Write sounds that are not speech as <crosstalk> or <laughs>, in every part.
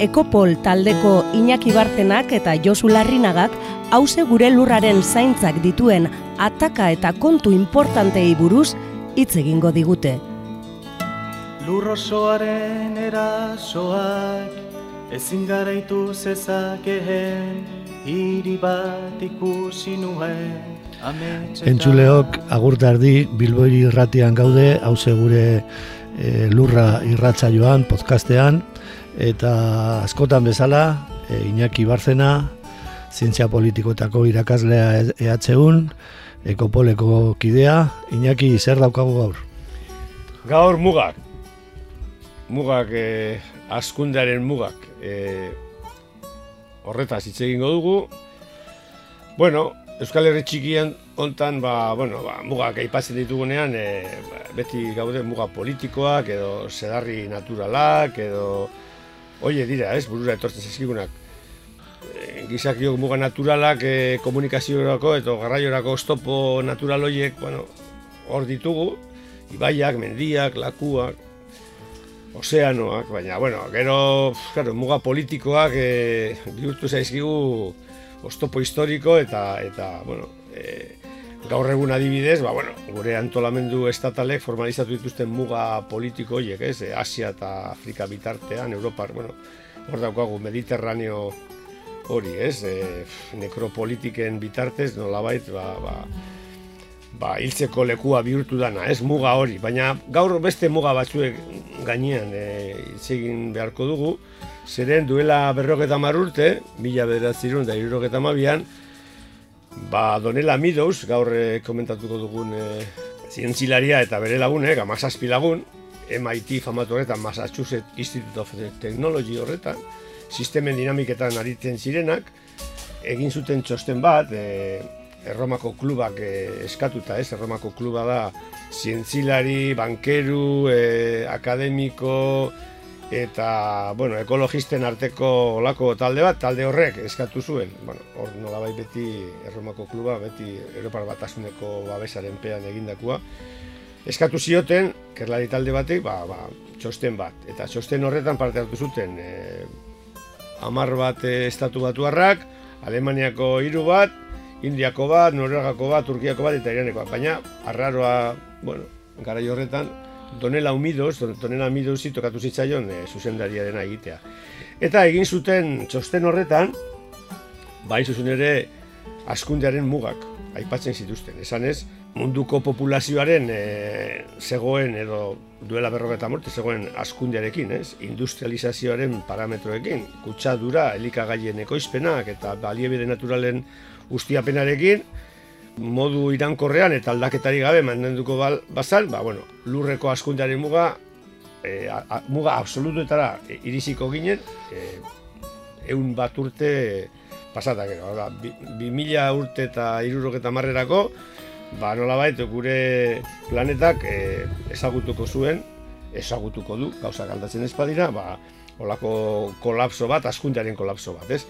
Ekopol taldeko Iñaki Bartenak eta Josu Larrinagak hause gure lurraren zaintzak dituen ataka eta kontu importantei buruz hitz egingo digute. Lurrosoaren erasoak ezin garaitu zezakeen hiri bat ikusi nuen Entzuleok agurtardi Bilboi irratian gaude, hause gure e, lurra irratza joan, podcastean, eta askotan bezala, e, Iñaki Barzena, zientzia politikotako irakaslea EHUN, ekopoleko kidea, Iñaki zer daukagu gaur? Gaur mugak, mugak, e, askundaren mugak, e, horretaz hitz egingo dugu, Bueno, Euskal Herri txikian hontan ba, bueno, ba, mugak aipatzen ditugunean e, beti gaude muga politikoak edo sedarri naturalak edo oie dira, ez, burura etortzen zizkigunak. E, gizakiok muga naturalak e, komunikaziorako eta garraiorako stopo natural horiek, bueno, hor ditugu, ibaiak, mendiak, lakuak, ozeanoak, baina, bueno, gero, claro, muga politikoak e, bihurtu zaizkigu ostopo historiko eta eta bueno, e, gaur egun adibidez, ba, bueno, gure antolamendu estatalek formalizatu dituzten muga politiko horiek, ez? E, Asia eta Afrika bitartean, Europar, bueno, hor daukagu Mediterraneo hori, ez? E, nekropolitiken bitartez, nolabait, ba, ba, ba, hiltzeko lekua bihurtu dana, ez? Muga hori, baina gaur beste muga batzuek gainean e, egin beharko dugu, Zeren duela berroketa marrurte, mila bederatzerun da irroketa mabian, ba Donela Midouz, gaur eh, komentatuko dugun e, zientzilaria eta bere lagunek, amazazpi lagun, MIT famatu horretan, Massachusetts Institute of Technology horretan, sistemen dinamiketan aritzen zirenak, egin zuten txosten bat, e, Erromako klubak eskatuta, ez? Erromako kluba da zientzilari, bankeru, e, akademiko, eta bueno, ekologisten arteko olako talde bat, talde horrek eskatu zuen, bueno, hor nolabait beti Erromako kluba, beti Europar Batasuneko babesaren pean egindakoa, eskatu zioten, kerlari talde batek, ba, ba, txosten bat, eta txosten horretan parte hartu zuten, e, amar bat e, estatu batuarrak, Alemaniako hiru bat, Indiako bat, Noruegako bat, Turkiako bat, eta Iraneko bat, baina, arraroa, bueno, gara horretan, Donela Umidos, Donela Umidos tokatu zitzaion e, zuzendariaren egitea. Eta egin zuten txosten horretan, bai zuzen ere askundearen mugak aipatzen zituzten. Esan ez, munduko populazioaren e, zegoen edo duela berrogeta morte zegoen askundearekin, ez? industrializazioaren parametroekin, kutsadura, elikagaien ekoizpenak eta baliebide naturalen ustiapenarekin, modu irankorrean eta aldaketari gabe mantenduko bal, bazal, ba, bueno, lurreko askundearen muga, e, a, muga absolutuetara e, iriziko ginen, e, eun bat urte pasatak, ba, bi, bi mila urte eta iruroketa marrerako, ba, nola bait, gure planetak e, ezagutuko zuen, ezagutuko du, gauzak aldatzen ezpadira, ba, olako kolapso bat, askundearen kolapso bat, ez?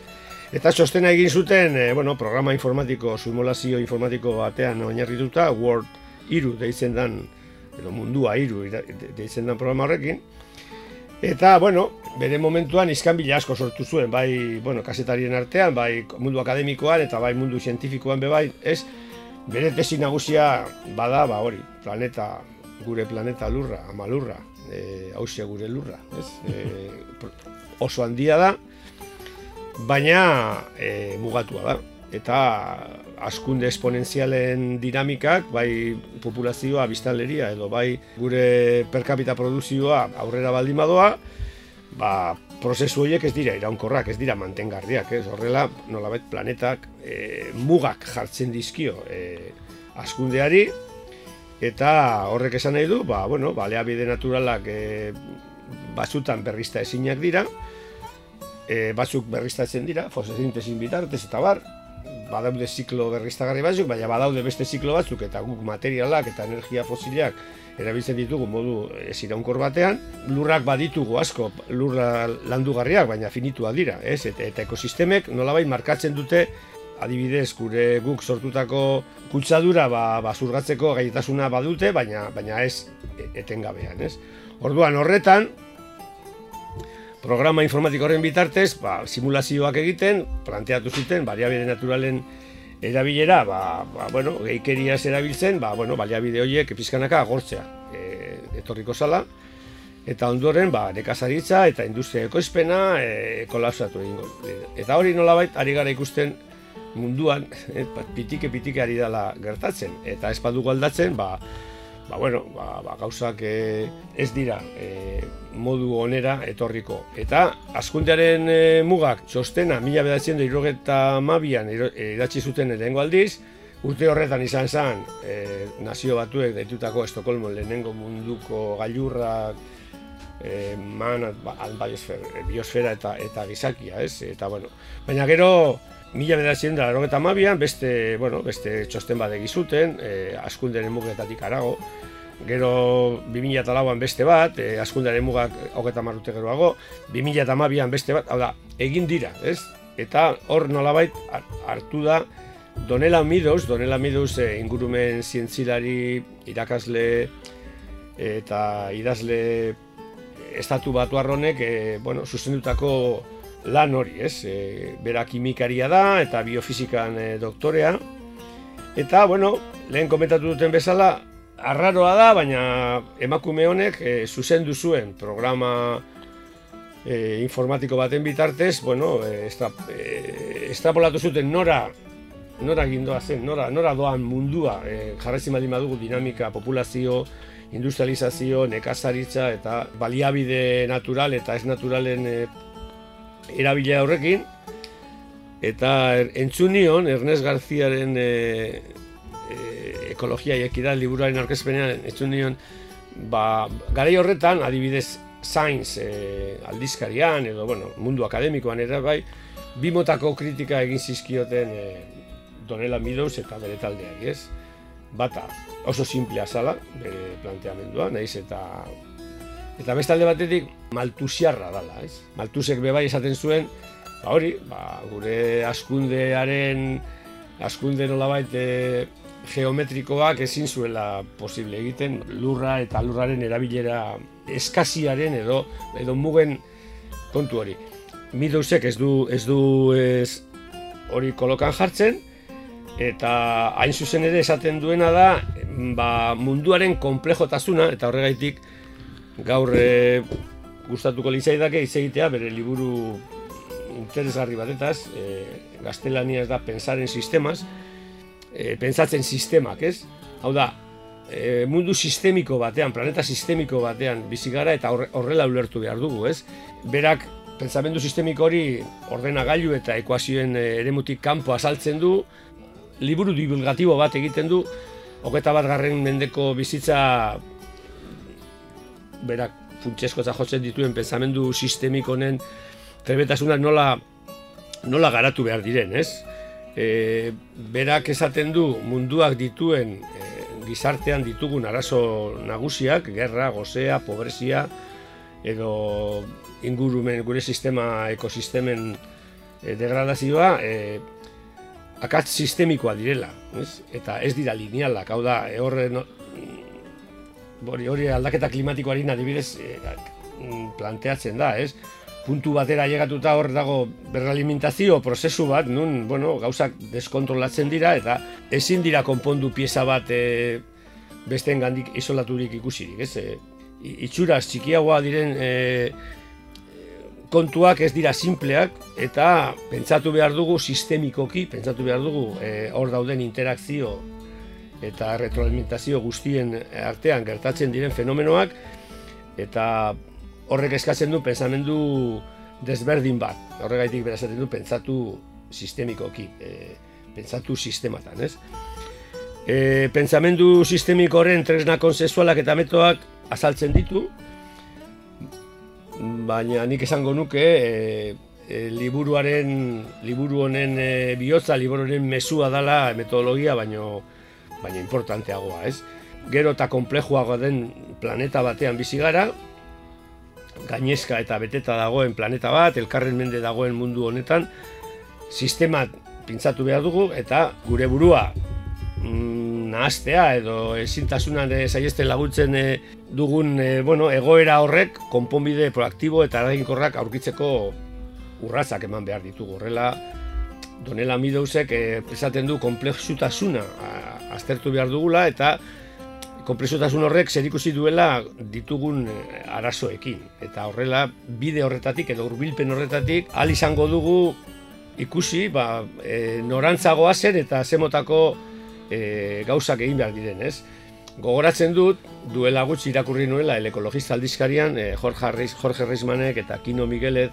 Eta txostena egin zuten, e, bueno, programa informatiko, simulazio informatiko batean oinarrituta, Word iru deitzen dan, edo mundua iru deitzen dan programa horrekin. Eta, bueno, bere momentuan izkan asko sortu zuen, bai, bueno, kasetarien artean, bai mundu akademikoan eta bai mundu zientifikoan be bai, ez, bere tesi nagusia bada, ba hori, planeta, gure planeta lurra, ama lurra, e, gure lurra, ez, e, oso handia da, baina e, mugatua da. Eta askunde esponentzialen dinamikak, bai populazioa, biztanleria, edo bai gure per capita produzioa aurrera baldin badoa, ba, prozesu horiek ez dira iraunkorrak, ez dira mantengarriak, ez? Horrela nolabait planetak e, mugak jartzen dizkio e, askundeari, eta horrek esan nahi du, ba, bueno, baleabide naturalak e, batzutan berrizta ezinak dira, e, batzuk berriztatzen dira, fotosintesin bitartez eta bar, badaude ziklo berriztagarri batzuk, baina badaude beste ziklo batzuk eta guk materialak eta energia fosilak erabiltzen ditugu modu ez iraunkor batean, lurrak baditugu asko, lurra landugarriak, baina finitua dira, ez? Eta, eta ekosistemek nolabait markatzen dute adibidez gure guk sortutako kutsadura ba, ba zurgatzeko gaitasuna badute, baina baina ez etengabean, ez? Orduan horretan, programa informatiko horren bitartez, ba, simulazioak egiten, planteatu zuten, baliabide naturalen erabilera, ba, ba, bueno, geikeriaz erabiltzen, ba, bueno, baliabide horiek pizkanaka agortzea e, etorriko zala, eta ondoren, ba, nekazaritza eta industria ekoizpena e, kolapsatu egingo. Eta hori nolabait, ari gara ikusten munduan, <laughs> e, pitike pitike ari dela gertatzen, eta ez badugu aldatzen, ba, ba, bueno, ba, ba, gauzak e, ez dira e, modu onera etorriko. Eta askundearen e, mugak txostena mila bedatzen da irrogeta mabian idatzi zuten lehenengo aldiz, urte horretan izan zen e, nazio batuek daitutako Estokolmo lehenengo munduko gailurrak e, man, ba, biosfera eta, eta gizakia, ez? Eta, bueno, baina gero Mila bederatzen da, erogeta mabian, beste, bueno, beste txosten bat egizuten, e, askunderen mugetatik arago. Gero 2008an beste bat, e, askundaren mugak hogeta marrute geroago, 2008an beste bat, hau da, egin dira, ez? Eta hor nolabait hartu da Donela Midos, Donela Midos e, ingurumen zientzilari irakasle eta idazle estatu batu arronek, e, bueno, zuzendutako lan hori, ez? E, bera kimikaria da eta biofizikan e, doktorea. Eta, bueno, lehen komentatu duten bezala, arraroa da, baina emakume honek e, zuzendu zuen programa e, informatiko baten bitartez, bueno, e, estra, e, estrapolatu zuten nora nora gindoa zen, nora, nora doan mundua e, jarraitzen baldin badugu dinamika, populazio, industrializazio, nekazaritza eta baliabide natural eta ez naturalen e, erabilea horrekin. Eta er, entzunion, Ernest Garziaren e, ekologia iekida liburuaren aurkezpenean entzun nion ba, garai horretan adibidez Science e, aldizkarian edo bueno, mundu akademikoan ere bai bimotako kritika egin zizkioten e, Donela Meadows eta bere taldeari, ez? Bata oso simplea zala bere planteamendua, naiz eta eta beste alde batetik maltusiarra dala, ez? Maltusek bebai esaten zuen, ba hori, ba, gure askundearen askunde nolabait e, geometrikoak ezin zuela posible egiten lurra eta lurraren erabilera eskasiaren edo edo mugen kontu hori. Midusek ez du ez du ez hori kolokan jartzen eta hain zuzen ere esaten duena da ba, munduaren konplejotasuna eta horregaitik gaur e, gustatuko litzaidake hitz egitea bere liburu interesgarri batetaz, e, gaztelania ez da pensaren sistemas, e, pentsatzen sistemak, ez? Hau da, e, mundu sistemiko batean, planeta sistemiko batean bizi gara eta horrela ulertu behar dugu, ez? Berak pentsamendu sistemiko hori ordenagailu eta ekuazioen eremutik kanpo azaltzen du, liburu divulgatibo bat egiten du, hogeta bat garren mendeko bizitza berak funtsesko eta jotzen dituen pentsamendu sistemiko honen trebetasunak nola, nola garatu behar diren, ez? e, berak esaten du munduak dituen e, gizartean ditugun arazo nagusiak, gerra, gozea, pobrezia, edo ingurumen, gure sistema, ekosistemen e, degradazioa, e, akatz sistemikoa direla, ez? eta ez dira linealak, hau da, e, horre, no, hori, hori aldaketa klimatikoari adibidez e, planteatzen da, ez? puntu batera llegatuta hor dago berralimentazio prozesu bat, nun, bueno, gauzak deskontrolatzen dira, eta ezin dira konpondu pieza bat e, besteen gandik isolaturik ikusirik, ez? E, itxuraz txikiagoa diren e, kontuak ez dira simpleak, eta pentsatu behar dugu sistemikoki, pentsatu behar dugu e, hor dauden interakzio eta retroalimentazio guztien artean gertatzen diren fenomenoak, eta horrek eskatzen du pensamendu desberdin bat. Horregaitik bera du pentsatu sistemikoki, e, pentsatu sistematan, ez? E, pentsamendu sistemiko horren tresna konsensualak eta metoak azaltzen ditu, baina nik esango nuke e, e, liburuaren, liburu honen e, bihotza, liburu honen mesua dela metodologia, baino, baina importanteagoa, ez? Gero eta komplejuago den planeta batean bizi gara, gainezka eta beteta dagoen planeta bat, elkarren mende dagoen mundu honetan, sistema pintzatu behar dugu eta gure burua mm, nahaztea edo ezintasunan saiesten laguntzen e, dugun e, bueno, egoera horrek konponbide proaktibo eta eraginkorrak aurkitzeko urratzak eman behar ditugu. Horrela, Donela Midousek e, esaten du komplexutasuna aztertu behar dugula eta konplexutasun horrek zer ikusi duela ditugun eh, arazoekin. Eta horrela, bide horretatik edo hurbilpen horretatik, al izango dugu ikusi ba, e, norantzagoa zer eta zemotako e, gauzak egin behar diren, ez? Gogoratzen dut, duela gutxi irakurri nuela el ekologista aldizkarian, e, Jorge, Reis, Jorge Reismanek eta Kino Miguelet,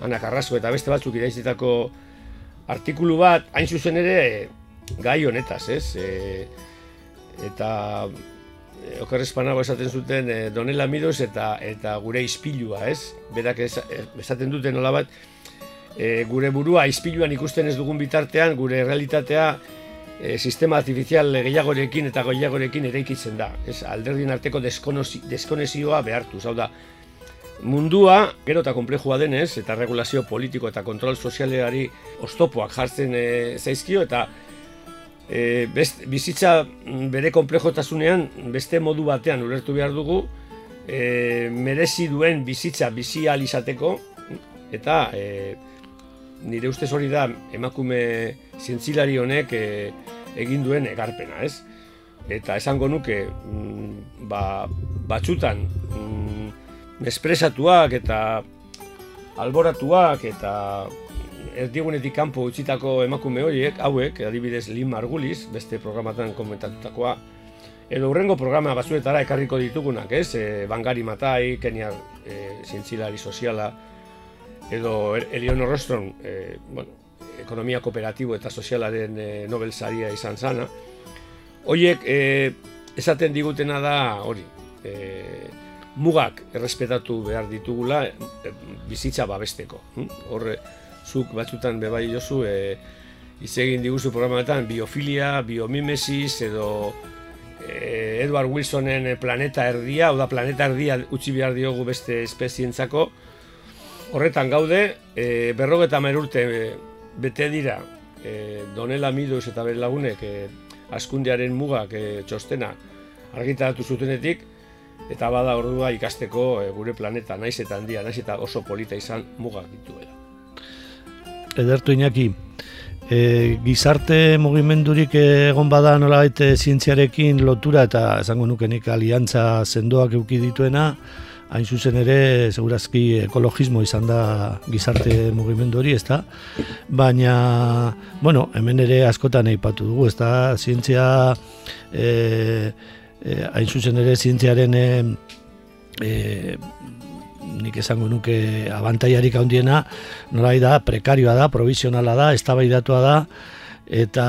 Ana Carrasco eta beste batzuk iraizitako artikulu bat, hain zuzen ere, gai honetaz, ez? E, eta Eh, oker esaten zuten e, donela midoz eta eta gure ispilua, ez? Berak eh, esaten duten nola bat, gure burua ispiluan ikusten ez dugun bitartean, gure realitatea e, sistema artifizial gehiagorekin eta gehiagorekin ere ikitzen da. Ez, alderdin arteko deskonezioa behartu, zau da, mundua gero eta komplejua denez, eta regulazio politiko eta kontrol sozialeari ostopoak jartzen e, zaizkio, eta e, bizitza bere komplejotasunean beste modu batean ulertu behar dugu e, merezi duen bizitza bizi izateko eta e, nire ustez hori da emakume zientzilari honek e, egin duen egarpena, ez? Eta esango nuke mm, ba, batxutan mm, espresatuak eta alboratuak eta erdigunetik kanpo utzitako emakume horiek, hauek, adibidez Lin Margulis, beste programatan komentatutakoa, edo urrengo programa batzuetara ekarriko ditugunak, ez? E, Bangari Matai, Kenia e, zientzilari soziala, edo er, Eleonor Rostron, e, bueno, ekonomia kooperatibo eta sozialaren e, Nobel saria izan zana. Horiek, e, esaten digutena da, hori, e, mugak errespetatu behar ditugula e, bizitza babesteko. Hm? Horre, zuk batzutan bebai jozu e, izegin diguzu programetan biofilia, biomimesis edo e, Edward Wilsonen planeta erdia, oda planeta erdia utzi behar diogu beste espezientzako horretan gaude, e, berrogeta merurte e, bete dira e, Donela Midus eta bere lagunek e, askundearen mugak e, txostena argitaratu zutenetik eta bada ordua ikasteko e, gure planeta naiz eta handia, naiz eta oso polita izan mugak dituela edertu inaki, e, gizarte mugimendurik egon bada nola baite zientziarekin lotura eta esango nukenik aliantza sendoak euki dituena, hain zuzen ere, segurazki ekologismo izan da gizarte mugimendu hori, ezta? Baina, bueno, hemen ere askotan aipatu dugu, ezta? Zientzia, e, e, hain zuzen ere, zientziaren e, e, nik esango nuke abantaiarik handiena, norai da, prekarioa da, provisionala da, eztabaidatua da, eta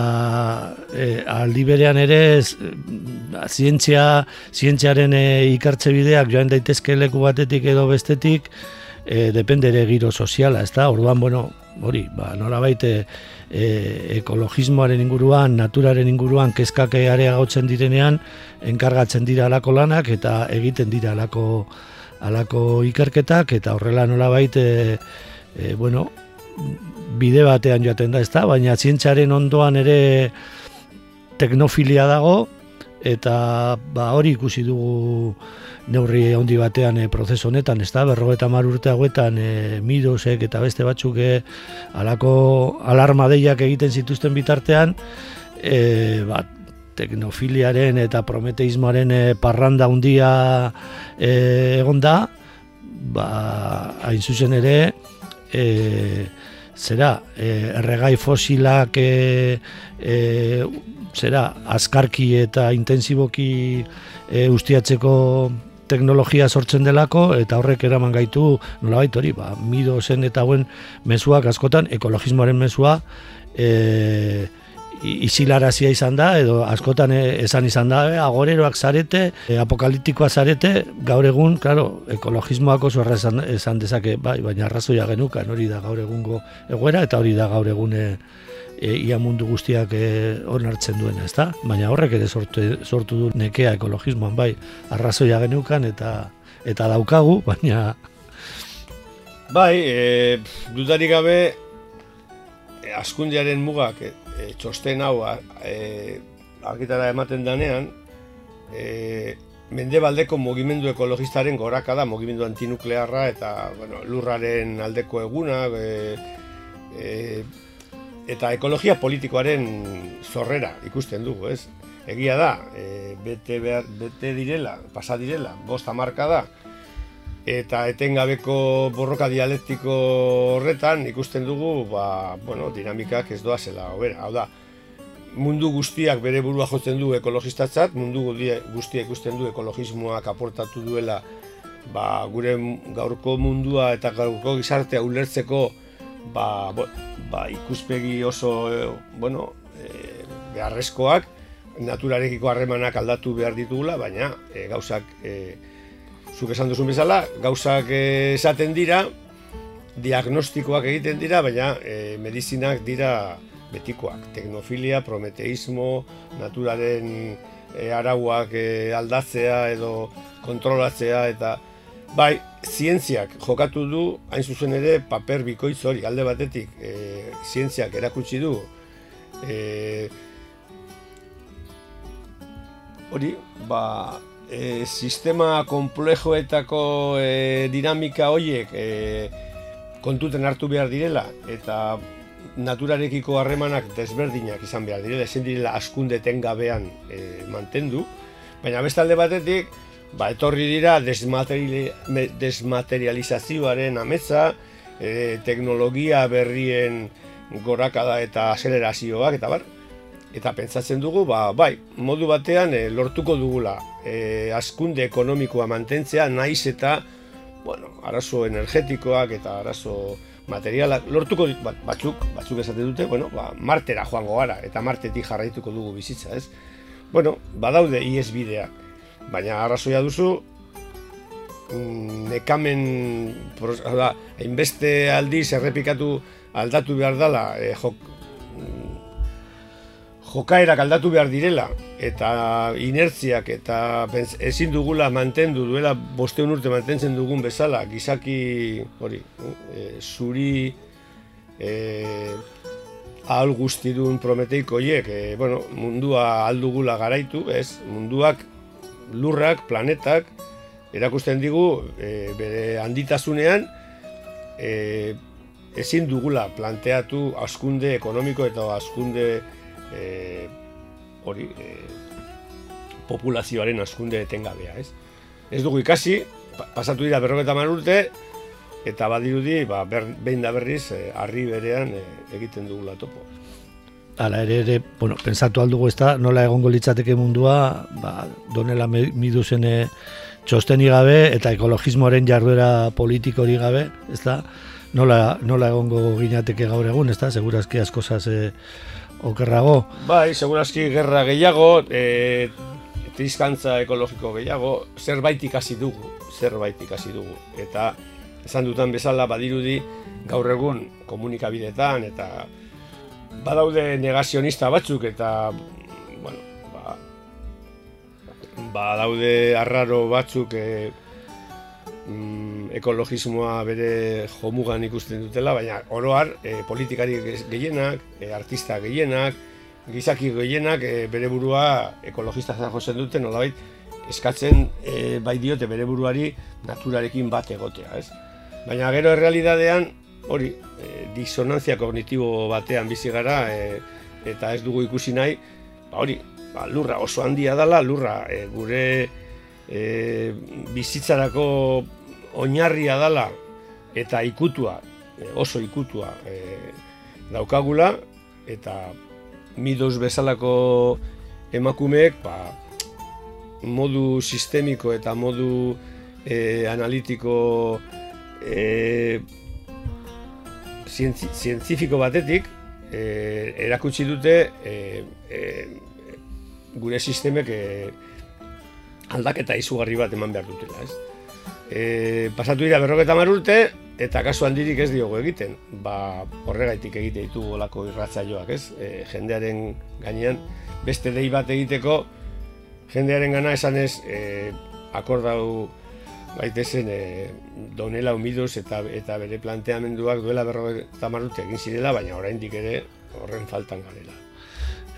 e, aldi berean ere zientzia, zientziaren e, ikartze bideak joan daitezke leku batetik edo bestetik, e, depende ere giro soziala, ez da, orduan, bueno, hori, ba, nola baite e, ekologismoaren inguruan, naturaren inguruan, kezkake areagotzen direnean, enkargatzen dira alako lanak eta egiten dira alako alako ikerketak eta horrela nola baita e, e, bueno, bide batean joaten da, ezta? Baina zientzaren ondoan ere teknofilia dago eta ba, hori ikusi dugu neurri handi batean e, prozesu honetan, ezta? Berrogeta mar urte hauetan e, midosek eta beste batzuk e, alako alarma deiak egiten zituzten bitartean e, bat, teknofiliaren eta prometeismoaren e, parranda handia e, egon da, ba, hain zuzen ere, e, zera, e, erregai fosilak e, e, zera, azkarki eta intensiboki e, ustiatzeko teknologia sortzen delako eta horrek eraman gaitu nolabait hori, ba, mido zen eta hauen mezuak askotan ekologismoaren mezua e, isilarazia izan da, edo askotan e, esan izan da, e, agoreroak zarete, e, apokaliptikoa zarete, gaur egun, claro, ekologismoak oso erra esan, dezake, bai, baina arrazoia genukan, hori da gaur egungo egoera, eta hori da gaur egun e, e, ia mundu guztiak e, onartzen duena, ezta? Baina horrek ere sortu, sortu du nekea ekologismoan, bai, arrazoia genukan eta eta daukagu, <laughs> baina Bai, e, dudarik gabe e, askundiaren mugak e, txosten hau e, argitara ematen danean e, mendebaldeko mugimendu ekologistaren goraka da, mugimendu antinuklearra eta bueno, lurraren aldeko eguna e, e, eta ekologia politikoaren zorrera ikusten dugu, ez? Egia da, e, bete, behar, bete direla, pasa direla, bost hamarka da, eta etengabeko borroka dialektiko horretan ikusten dugu ba, bueno, dinamikak ez doa zela hobera. Hau da, mundu guztiak bere burua jotzen du ekologistatzat, mundu guztia guztia ikusten du ekologismoak aportatu duela ba, gure gaurko mundua eta gaurko gizartea ulertzeko ba, bo- ba, ikuspegi oso eh, bueno, eh, beharrezkoak, naturarekiko harremanak aldatu behar ditugula, baina eh, gauzak eh, zuk esan duzun bezala, gauzak esaten dira, diagnostikoak egiten dira, baina e, medizinak dira betikoak. Teknofilia, prometeismo, naturaren e, arauak e, aldatzea edo kontrolatzea eta bai, zientziak jokatu du hain zuzen ere paper bikoitz hori alde batetik e, zientziak erakutsi du e, hori, ba, e, sistema komplejoetako e, dinamika horiek e, kontuten hartu behar direla eta naturarekiko harremanak desberdinak izan behar direla, ezin direla askunde tengabean e, mantendu, baina beste alde batetik, ba, etorri dira desmaterializazioaren ametza, e, teknologia berrien gorakada eta akelerazioak, eta bar, eta pentsatzen dugu, ba, bai, modu batean e, lortuko dugula e, askunde ekonomikoa mantentzea, naiz eta bueno, arazo energetikoak eta arazo materialak lortuko dit, bat, batzuk, batzuk esate dute, bueno, ba, martera joango gara eta martetik jarraituko dugu bizitza, ez? Bueno, badaude ies bideak, baina arrazoia duzu mm, nekamen da, hainbeste aldiz errepikatu aldatu behar dela e, jok, mm, jokaerak aldatu behar direla eta inertziak eta ezin dugula mantendu duela bosteun urte mantentzen dugun bezala gizaki hori e, zuri e, ahal guztidun prometeiko hiek e, bueno, mundua aldugula garaitu ez? Munduak lurrak, planetak erakusten digu e, bere handitasunean e, ezin dugula planteatu askunde ekonomiko eta askunde e, hori e, populazioaren askunde etengabea, ez? Ez dugu ikasi, pa- pasatu dira berroketa hamar urte, eta badirudi, ba, ber, behin da berriz, e, harri berean e, egiten dugula topo. Hala ere, ere, bueno, pensatu aldugu ez da, nola egongo litzateke mundua, ba, donela miduzen eh, txostenik gabe eta ekologismoaren jarduera politiko hori gabe, ez da, nola, nola egongo ginateke gaur egun, ez da, segurazki asko zaz eh, okerrago. Bai, segurazki gerra gehiago, e, trizkantza ekologiko gehiago, zerbait ikasi dugu, zerbait ikasi dugu. Eta esan dutan bezala badirudi gaur egun komunikabidetan eta badaude negazionista batzuk eta bueno, ba, badaude arraro batzuk e, mm, ekologismoa bere jomugan ikusten dutela, baina oroar e, politikari gehienak, e, artista gehienak, gizaki gehienak e, bere burua ekologista jotzen dute nolabait eskatzen e, bai diote bere buruari naturarekin bat egotea, ez? Baina gero errealidadean hori e, disonantzia kognitibo batean bizi gara e, eta ez dugu ikusi nahi, ba hori, ba, lurra oso handia dela, lurra e, gure e, bizitzarako oinarria dela eta ikutua, e, oso ikutua e, daukagula eta midos bezalako emakumeek ba, modu sistemiko eta modu e, analitiko e, zientzi, zientzifiko batetik e, erakutsi dute e, e, gure sistemek e, aldaketa izugarri bat eman behar dutela, ez? E, pasatu dira berroketa marurte, eta kasu handirik ez diogo egiten. Ba, horregaitik egite ditu olako irratzaioak, ez? E, jendearen gainean, beste dei bat egiteko, jendearen gana esan ez, e, akordau baitezen e, donela umiduz eta eta bere planteamenduak duela berroketa marurte egin zirela, baina oraindik ere horren faltan garela.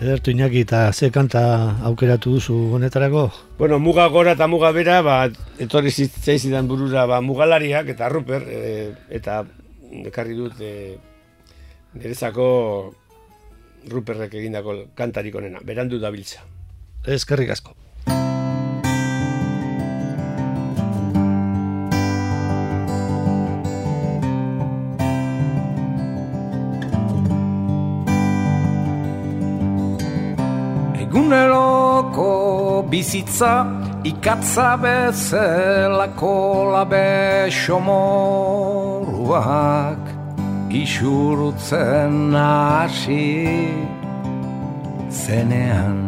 Edertu Iñaki, eta ze kanta aukeratu duzu honetarako? Bueno, muga gora eta muga bera, ba, etorri zitzaizidan burura ba, mugalariak eta ruper, e, eta ekarri dut e, nerezako ruperrek egindako kantarik onena, berandu dabiltza. Eskerrik asko. Bizitza ikatza bezelako labe xomoruak isurutzen hasi zenean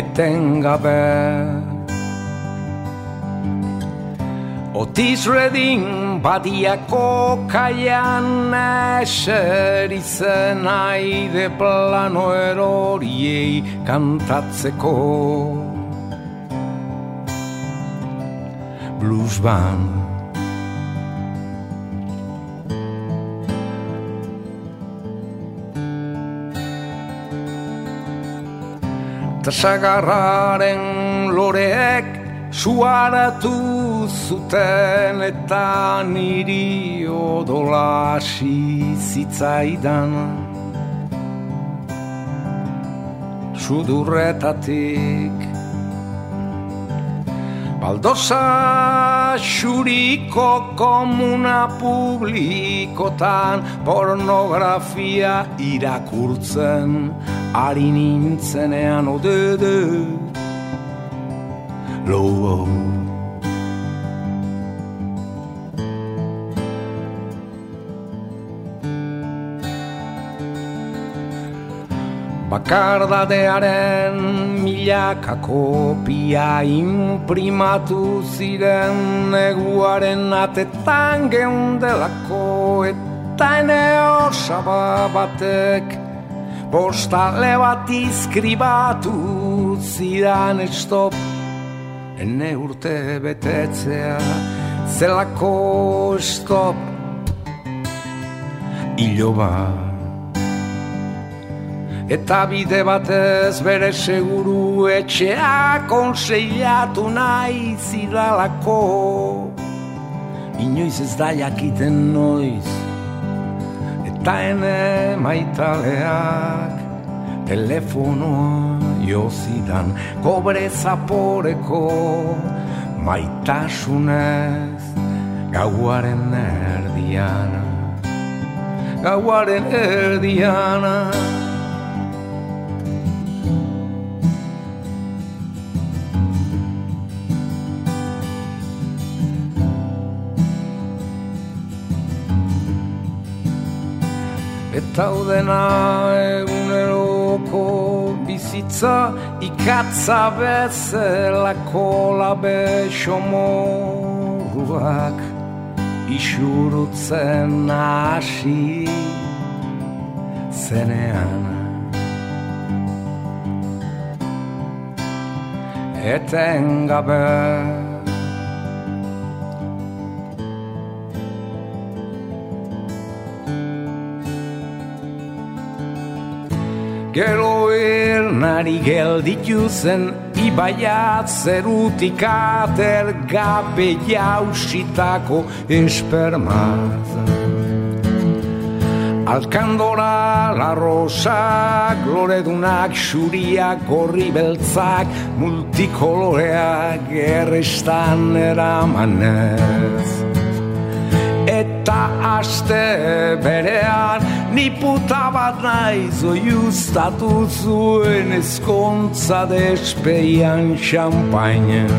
etengabe Otis Redding badiako kaian eserizen aide plano eroriei kantatzeko. Blues band. Tasagarraren loreek suaratu zuten eta niri odola zitzaidan. Sudurretatik Baldosa xuriko komuna publikotan pornografia irakurtzen ari nintzenean odede lobo Bakardadearen milaka kopia imprimatu ziren neguaren atetan geundelako eta ene osaba batek postale bat izkribatu zidan estop ene urte betetzea zelako stop. Iloba eta bide batez bere seguru etxea konseilatu nahi zidalako inoiz ez da jakiten noiz. Eta ene maitaleak telefonoa jozidan kobre zaporeko maitasunez gauaren erdiana gauaren erdiana. Eta udena eguneroko bizitza ikatza bezelako labe xomoruak isurutzen hasi zenean Etengabe Gero ernari gelditu zen Ibaiat zerutik ater gabe jausitako espermaz Alkandora, la rosak, loredunak, xuriak, gorri beltzak, multikoloreak errestan eramanez. Eta aste berean, ni puta bat naiz oiustatu zuen eskontza despeian xampainen.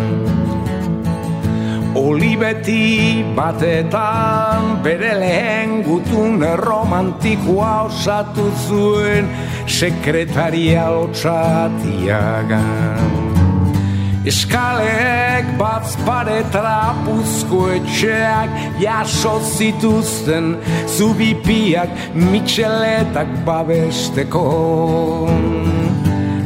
Olibeti batetan bere lehen gutun romantikoa osatu zuen sekretaria lotsatiagan. Eskaleek batz pare trapuzko etxeak jaso zituzten zubipiak mitxeletak babesteko.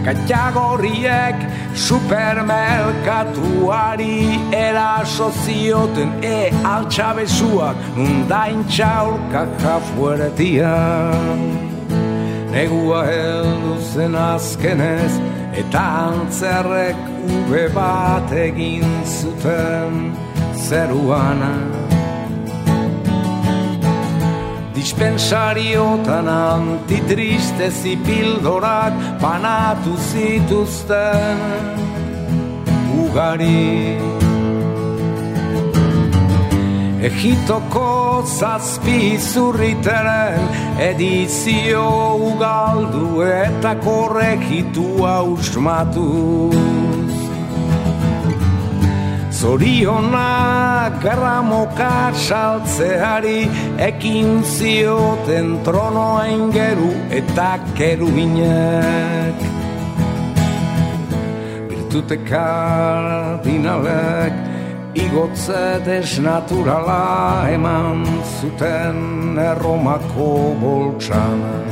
Katiagorriek supermerkatuari eraso zioten e altxabezuak nundain txaurka jafueretian. Negua heldu zen azkenez eta antzerrek ube bat egin zuten zeruana. Dispensariotan antitristezi pildorak banatu zituzten ugari. Egitoko zazpi zurriteren edizio ugaldu eta korregitua usmatuz. Zorionak garramoka saltzeari ekin zioten tronoa ingeru eta keruinek. Virtute kardinalek igotze desnaturala eman zuten erromako boltsanak.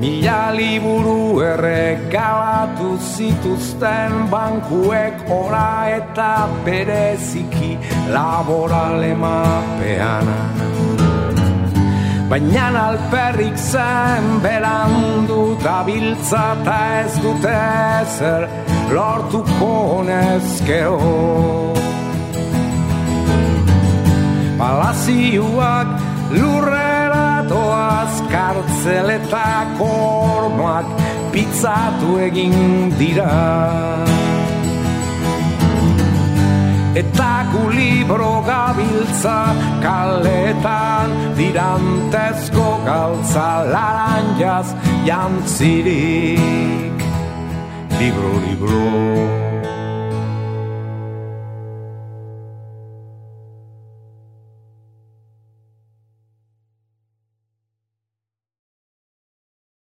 Mila liburu erregalatu zituzten bankuek ora eta pereziki laborale mapean. Baina alperrik zen berandu da biltza eta ez dute ezer lortuko nezkeo. Palazioak lurrera doaz kartzeletako ormoak pizzatu egin dira. Eta gu libro gabiltza kaletan dirantezko galtza laranjaz jantzirik. Libro, libro.